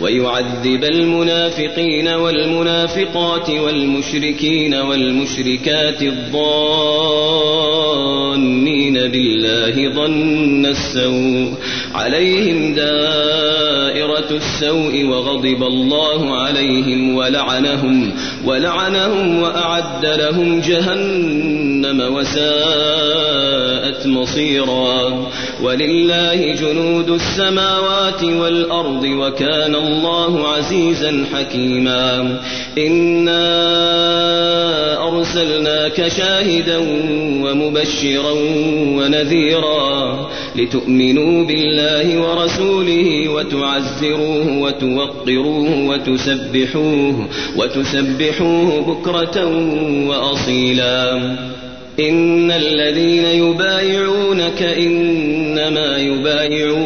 ويعذب المنافقين والمنافقات والمشركين والمشركات الظانين بالله ظن السوء عليهم دائرة السوء وغضب الله عليهم ولعنهم ولعنهم وأعد لهم جهنم وساءت مصيرا ولله جنود السماوات والأرض وكان الله عزيزا حكيما. إنا أرسلناك شاهدا ومبشرا ونذيرا لتؤمنوا بالله ورسوله وتعزروه وتوقروه وتسبحوه وتسبحوه بكرة وأصيلا. إن الذين يبايعونك إنما يبايعون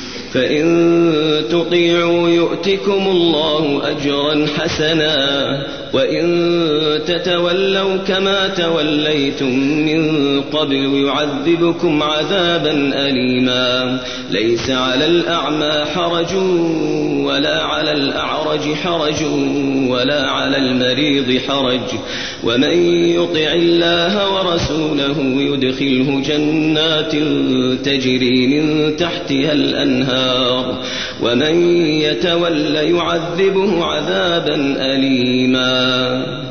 فإن تطيعوا يؤتكم الله أجرا حسنا وإن تتولوا كما توليتم من قبل يعذبكم عذابا أليما ليس على الأعمى حرج ولا على الأعرج حرج ولا على المريض حرج. ومن يطع الله ورسوله يدخله جنات تجري من تحتها الأنهار. ومن يتول يعذبه عذابا أليما.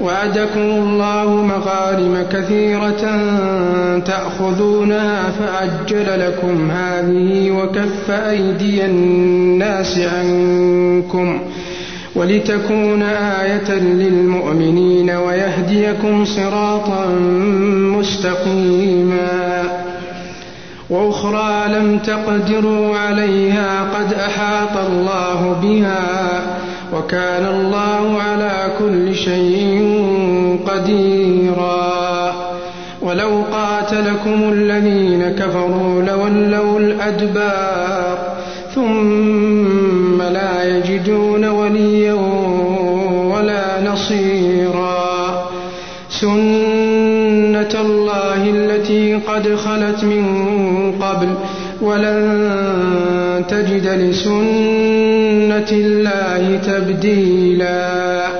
وعدكم الله مغانم كثيرة تأخذونها فعجل لكم هذه وكف أيدي الناس عنكم ولتكون آية للمؤمنين ويهديكم صراطا مستقيما وأخرى لم تقدروا عليها قد أحاط الله بها وكان الله على كل شيء قديرا. ولو قاتلكم الذين كفروا لولوا الأدبار ثم لا يجدون وليا ولا نصيرا. سنة الله التي قد خلت من قبل ولن تجد لسنة الله تبديلا.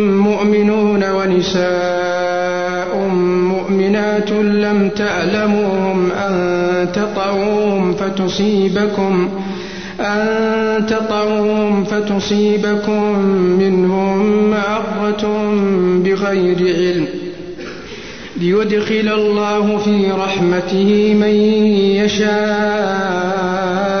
ونساء مؤمنات لم تعلموهم أن تطعوهم فتصيبكم أن تطعوهم فتصيبكم منهم معرة بغير علم. ليدخل الله في رحمته من يشاء.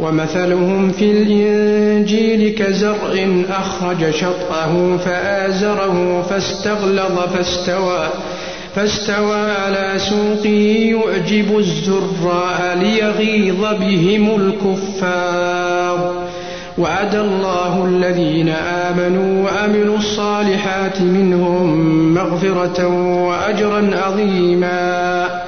ومثلهم في الإنجيل كزرع أخرج شطأه فآزره فاستغلظ فاستوى فاستوى على سوقه يعجب الزراء ليغيظ بهم الكفار. وعد الله الذين آمنوا وعملوا الصالحات منهم مغفرة وأجرا عظيما.